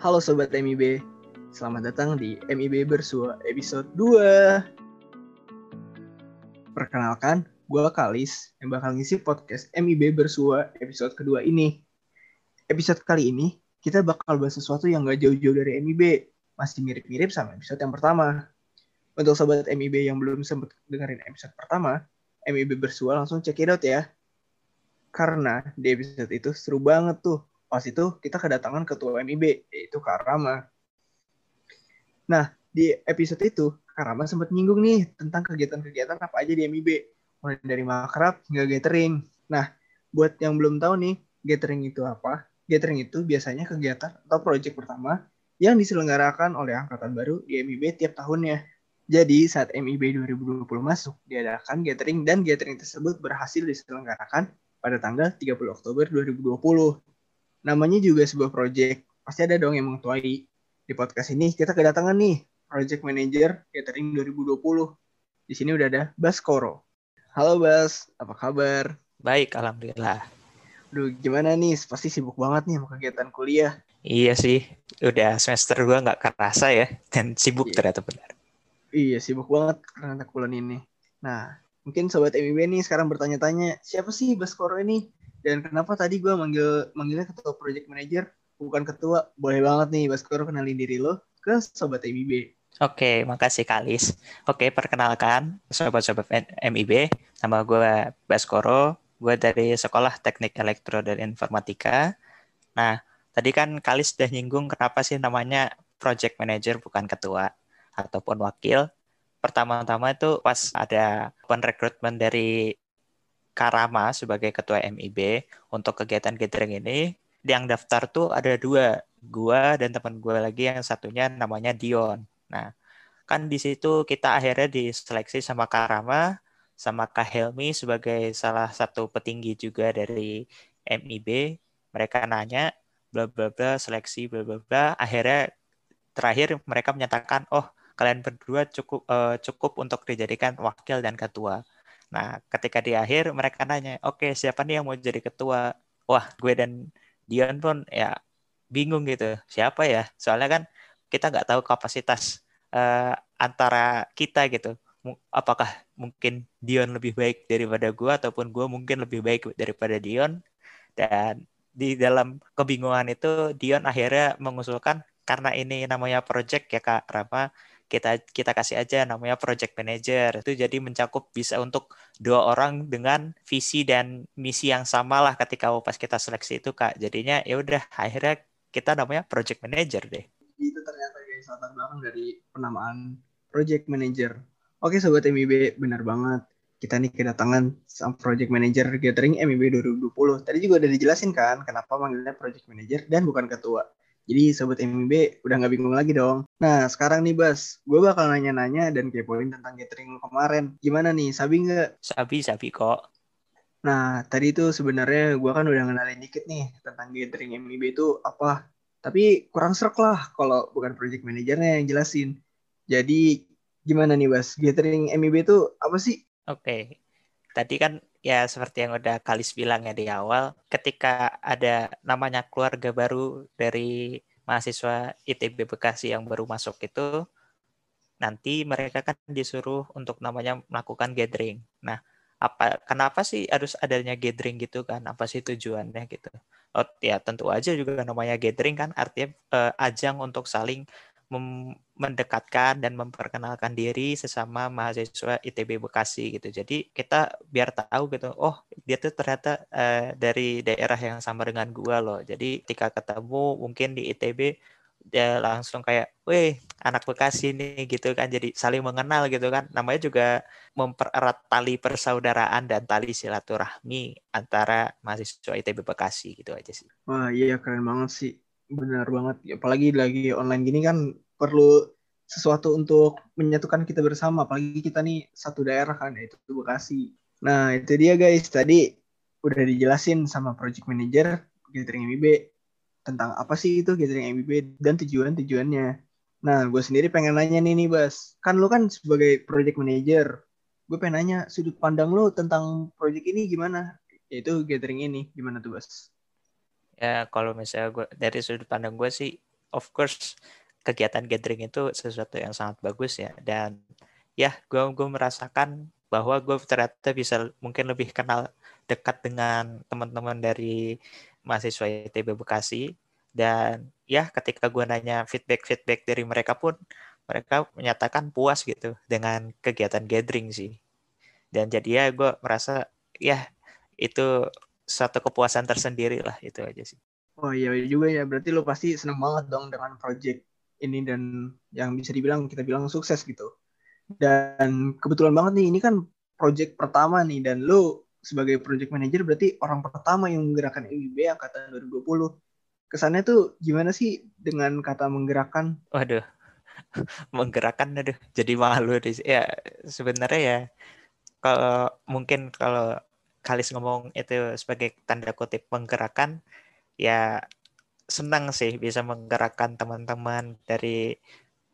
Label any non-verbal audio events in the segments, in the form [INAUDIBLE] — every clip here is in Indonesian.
Halo Sobat MIB, selamat datang di MIB Bersua episode 2. Perkenalkan, gue Kalis yang bakal ngisi podcast MIB Bersua episode kedua ini. Episode kali ini, kita bakal bahas sesuatu yang gak jauh-jauh dari MIB, masih mirip-mirip sama episode yang pertama. Untuk Sobat MIB yang belum sempat dengerin episode pertama, MIB Bersua langsung check it out ya. Karena di episode itu seru banget tuh pas itu kita kedatangan ketua MIB yaitu Kak Rama. Nah, di episode itu Kak Rama sempat nyinggung nih tentang kegiatan-kegiatan apa aja di MIB, mulai dari makrab hingga gathering. Nah, buat yang belum tahu nih, gathering itu apa? Gathering itu biasanya kegiatan atau proyek pertama yang diselenggarakan oleh angkatan baru di MIB tiap tahunnya. Jadi saat MIB 2020 masuk, diadakan gathering dan gathering tersebut berhasil diselenggarakan pada tanggal 30 Oktober 2020 namanya juga sebuah project. Pasti ada dong yang mengetuai. Di podcast ini kita kedatangan nih Project Manager Catering 2020. Di sini udah ada Bas Koro. Halo Bas, apa kabar? Baik, Alhamdulillah. Duh, gimana nih? Pasti sibuk banget nih sama kegiatan kuliah. Iya sih, udah semester gue nggak kerasa ya, dan sibuk iya. ternyata benar. Iya, sibuk banget karena kuliah ini. Nah, mungkin Sobat MIB nih sekarang bertanya-tanya, siapa sih Bas Koro ini? Dan kenapa tadi gue manggil manggilnya ketua project manager bukan ketua? Boleh banget nih Baskoro kenalin diri lo ke sobat MIB. Oke, makasih Kalis. Oke, perkenalkan sobat-sobat MIB. Nama gue Baskoro. Gue dari Sekolah Teknik Elektro dan Informatika. Nah, tadi kan Kalis sudah nyinggung kenapa sih namanya project manager bukan ketua ataupun wakil. Pertama-tama itu pas ada open dari Karama sebagai ketua MIB untuk kegiatan gathering ini. Yang daftar tuh ada dua gua dan teman gua lagi yang satunya namanya Dion. Nah kan di situ kita akhirnya diseleksi sama Karama sama Kak Helmi sebagai salah satu petinggi juga dari MIB mereka nanya bla bla bla seleksi bla bla bla. Akhirnya terakhir mereka menyatakan oh kalian berdua cukup uh, cukup untuk dijadikan wakil dan ketua Nah, ketika di akhir mereka nanya, oke okay, siapa nih yang mau jadi ketua? Wah, gue dan Dion pun ya bingung gitu, siapa ya? Soalnya kan kita nggak tahu kapasitas uh, antara kita gitu. Apakah mungkin Dion lebih baik daripada gue ataupun gue mungkin lebih baik daripada Dion? Dan di dalam kebingungan itu Dion akhirnya mengusulkan karena ini namanya project ya Kak Rama, kita kita kasih aja namanya project manager. Itu jadi mencakup bisa untuk dua orang dengan visi dan misi yang sama lah ketika pas kita seleksi itu kak. Jadinya ya udah akhirnya kita namanya project manager deh. Itu ternyata guys latar belakang dari penamaan project manager. Oke sobat MIB benar banget. Kita nih kedatangan sang project manager gathering MIB 2020 tadi juga udah dijelasin kan kenapa manggilnya project manager dan bukan ketua jadi sobat MIB udah nggak bingung lagi dong. Nah sekarang nih Bas, gue bakal nanya-nanya dan kepoin tentang gathering kemarin. Gimana nih, sabi nggak? Sabi, sabi kok. Nah tadi itu sebenarnya gue kan udah ngenalin dikit nih tentang gathering MIB itu apa. Tapi kurang serak lah kalau bukan project manajernya yang jelasin. Jadi gimana nih Bas, gathering MIB itu apa sih? Oke, okay. tadi kan ya seperti yang udah Kalis bilang ya di awal, ketika ada namanya keluarga baru dari mahasiswa ITB Bekasi yang baru masuk itu, nanti mereka kan disuruh untuk namanya melakukan gathering. Nah, apa kenapa sih harus adanya gathering gitu kan? Apa sih tujuannya gitu? Oh ya tentu aja juga namanya gathering kan artinya eh, ajang untuk saling mendekatkan dan memperkenalkan diri sesama mahasiswa ITB Bekasi gitu. Jadi kita biar tahu gitu, oh dia tuh ternyata uh, dari daerah yang sama dengan gua loh. Jadi ketika ketemu mungkin di ITB dia langsung kayak, weh anak Bekasi nih gitu kan. Jadi saling mengenal gitu kan. Namanya juga mempererat tali persaudaraan dan tali silaturahmi antara mahasiswa ITB Bekasi gitu aja sih. Wah iya keren banget sih Benar banget. Apalagi lagi online gini kan perlu sesuatu untuk menyatukan kita bersama. Apalagi kita nih satu daerah kan, yaitu Bekasi. Nah, itu dia guys. Tadi udah dijelasin sama project manager gathering MIB tentang apa sih itu gathering MIB dan tujuan-tujuannya. Nah, gue sendiri pengen nanya nih nih, Bas. Kan lu kan sebagai project manager. Gue pengen nanya sudut pandang lu tentang project ini gimana? Yaitu gathering ini. Gimana tuh, Bas? ya kalau misalnya gue dari sudut pandang gue sih of course kegiatan gathering itu sesuatu yang sangat bagus ya. Dan ya gue gue merasakan bahwa gue ternyata bisa mungkin lebih kenal dekat dengan teman-teman dari mahasiswa ITB Bekasi. Dan ya ketika gue nanya feedback feedback dari mereka pun mereka menyatakan puas gitu dengan kegiatan gathering sih. Dan jadi ya gue merasa ya itu satu kepuasan tersendiri lah itu aja sih. Oh iya juga ya. Berarti lo pasti seneng banget dong dengan project ini dan yang bisa dibilang kita bilang sukses gitu dan kebetulan banget nih ini kan project pertama nih dan lo sebagai project manager berarti orang pertama yang menggerakkan MIB angkatan 2020 kesannya tuh gimana sih dengan kata menggerakkan? Waduh, [LAUGHS] menggerakkan aduh jadi malu deh. Ya sebenarnya ya kalau mungkin kalau Kalis ngomong itu sebagai tanda kutip menggerakkan ya senang sih bisa menggerakkan teman-teman dari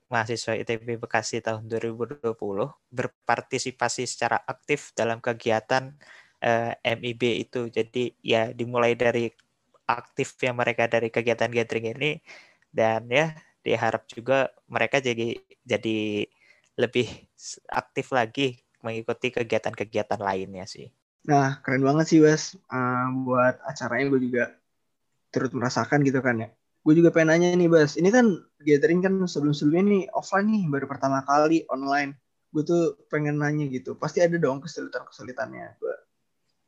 mahasiswa ITB Bekasi tahun 2020 berpartisipasi secara aktif dalam kegiatan eh, MIB itu. Jadi ya dimulai dari aktifnya mereka dari kegiatan gathering ini dan ya diharap juga mereka jadi jadi lebih aktif lagi mengikuti kegiatan-kegiatan lainnya sih. Nah, keren banget sih, Wes. Uh, buat acaranya gue juga turut merasakan gitu kan ya. Gue juga pengen nanya nih, Bas. Ini kan gathering kan sebelum-sebelumnya nih offline nih, baru pertama kali online. Gue tuh pengen nanya gitu. Pasti ada dong kesulitan-kesulitannya. Gue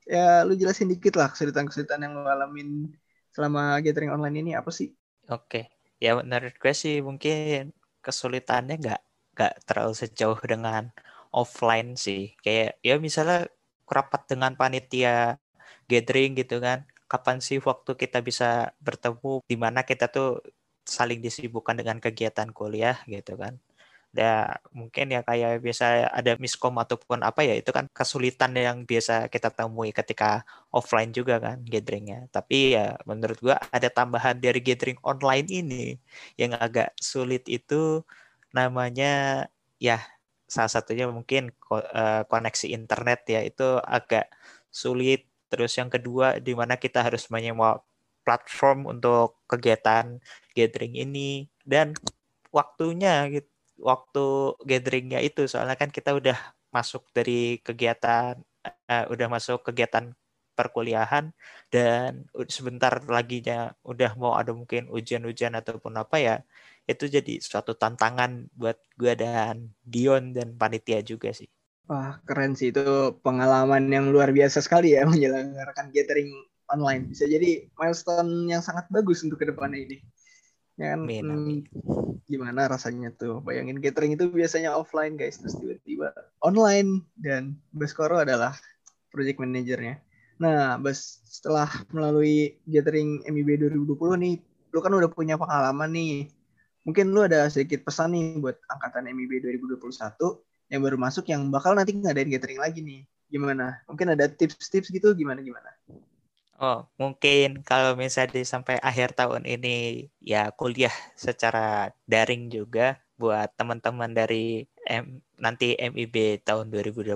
ya lu jelasin dikit lah kesulitan-kesulitan yang lu alamin selama gathering online ini apa sih? Oke, ya menurut gue sih mungkin kesulitannya nggak nggak terlalu sejauh dengan offline sih. Kayak ya misalnya rapat dengan panitia gathering gitu kan. Kapan sih waktu kita bisa bertemu di mana kita tuh saling disibukkan dengan kegiatan kuliah gitu kan. Ya mungkin ya kayak biasa ada miskom ataupun apa ya itu kan kesulitan yang biasa kita temui ketika offline juga kan gatheringnya tapi ya menurut gua ada tambahan dari gathering online ini yang agak sulit itu namanya ya salah satunya mungkin eh, koneksi internet ya itu agak sulit terus yang kedua di mana kita harus menyewa platform untuk kegiatan gathering ini dan waktunya gitu waktu gatheringnya itu soalnya kan kita udah masuk dari kegiatan uh, udah masuk kegiatan perkuliahan dan sebentar laginya udah mau ada mungkin ujian-ujian ataupun apa ya itu jadi suatu tantangan buat gue dan Dion dan panitia juga sih. Wah keren sih itu pengalaman yang luar biasa sekali ya [LAUGHS] menyelenggarakan gathering online bisa jadi milestone yang sangat bagus untuk ke depannya ini. Ya kan, amin, amin. Hmm, gimana rasanya tuh? Bayangin catering itu biasanya offline guys, terus tiba-tiba online dan Baskoro adalah project manajernya. Nah, Bas, setelah melalui gathering MIB 2020 nih, lu kan udah punya pengalaman nih. Mungkin lu ada sedikit pesan nih buat angkatan MIB 2021 yang baru masuk yang bakal nanti ngadain gathering lagi nih. Gimana? Mungkin ada tips-tips gitu gimana gimana? Oh, mungkin kalau misalnya sampai akhir tahun ini ya kuliah secara daring juga buat teman-teman dari M, nanti MIB tahun 2021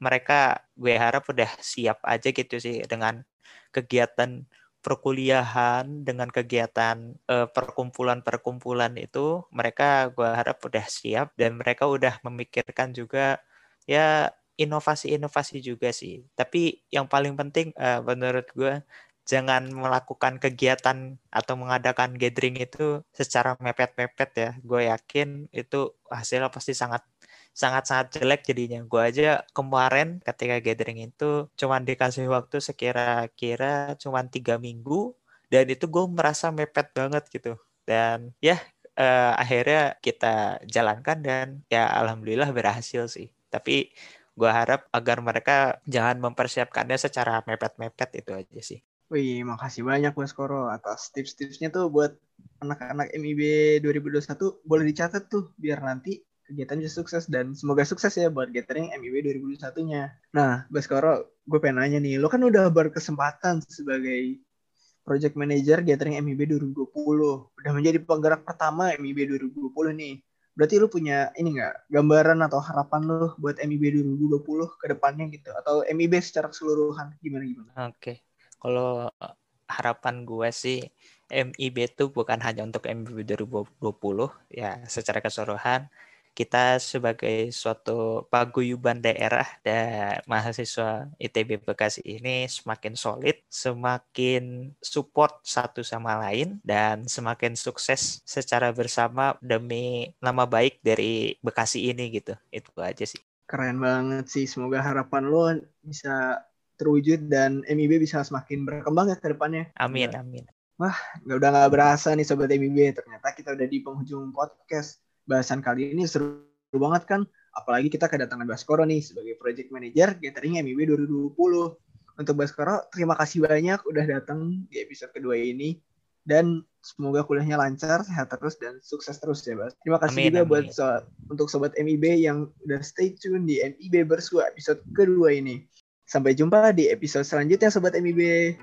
mereka gue harap udah siap aja gitu sih dengan kegiatan perkuliahan dengan kegiatan uh, perkumpulan-perkumpulan itu mereka gue harap udah siap dan mereka udah memikirkan juga ya inovasi-inovasi juga sih. Tapi yang paling penting uh, menurut gue jangan melakukan kegiatan atau mengadakan gathering itu secara mepet-mepet ya. Gue yakin itu hasilnya pasti sangat sangat-sangat jelek jadinya. Gue aja kemarin ketika gathering itu cuman dikasih waktu sekira-kira cuman tiga minggu dan itu gue merasa mepet banget gitu. Dan ya uh, akhirnya kita jalankan dan ya alhamdulillah berhasil sih. Tapi gue harap agar mereka jangan mempersiapkannya secara mepet-mepet itu aja sih. Wih, makasih banyak Mas Koro atas tips-tipsnya tuh buat anak-anak MIB 2021 boleh dicatat tuh biar nanti kegiatan bisa sukses dan semoga sukses ya buat gathering MIB 2021-nya. Nah, Mas Koro, gue pengen nanya nih, lo kan udah berkesempatan sebagai project manager gathering MIB 2020, udah menjadi penggerak pertama MIB 2020 nih berarti lu punya ini nggak gambaran atau harapan lu buat MIB 2020 ke depannya gitu atau MIB secara keseluruhan gimana gimana? Oke. Okay. Kalau harapan gue sih MIB itu bukan hanya untuk MIB 2020 ya secara keseluruhan kita sebagai suatu paguyuban daerah dan mahasiswa ITB Bekasi ini semakin solid, semakin support satu sama lain, dan semakin sukses secara bersama demi nama baik dari Bekasi ini gitu. Itu aja sih. Keren banget sih. Semoga harapan lo bisa terwujud dan MIB bisa semakin berkembang ya ke depannya. Amin, amin. Wah, nggak udah nggak berasa nih Sobat MIB. Ternyata kita udah di penghujung podcast bahasan kali ini seru banget kan? Apalagi kita kedatangan Baskoro nih sebagai project manager gathering MIB 2020 untuk Baskoro terima kasih banyak udah datang di episode kedua ini. Dan semoga kuliahnya lancar sehat terus dan sukses terus ya Bas. Terima kasih amin, juga amin. buat so untuk sobat MIB yang udah stay tune di MIB Bersua episode kedua ini. Sampai jumpa di episode selanjutnya sobat MIB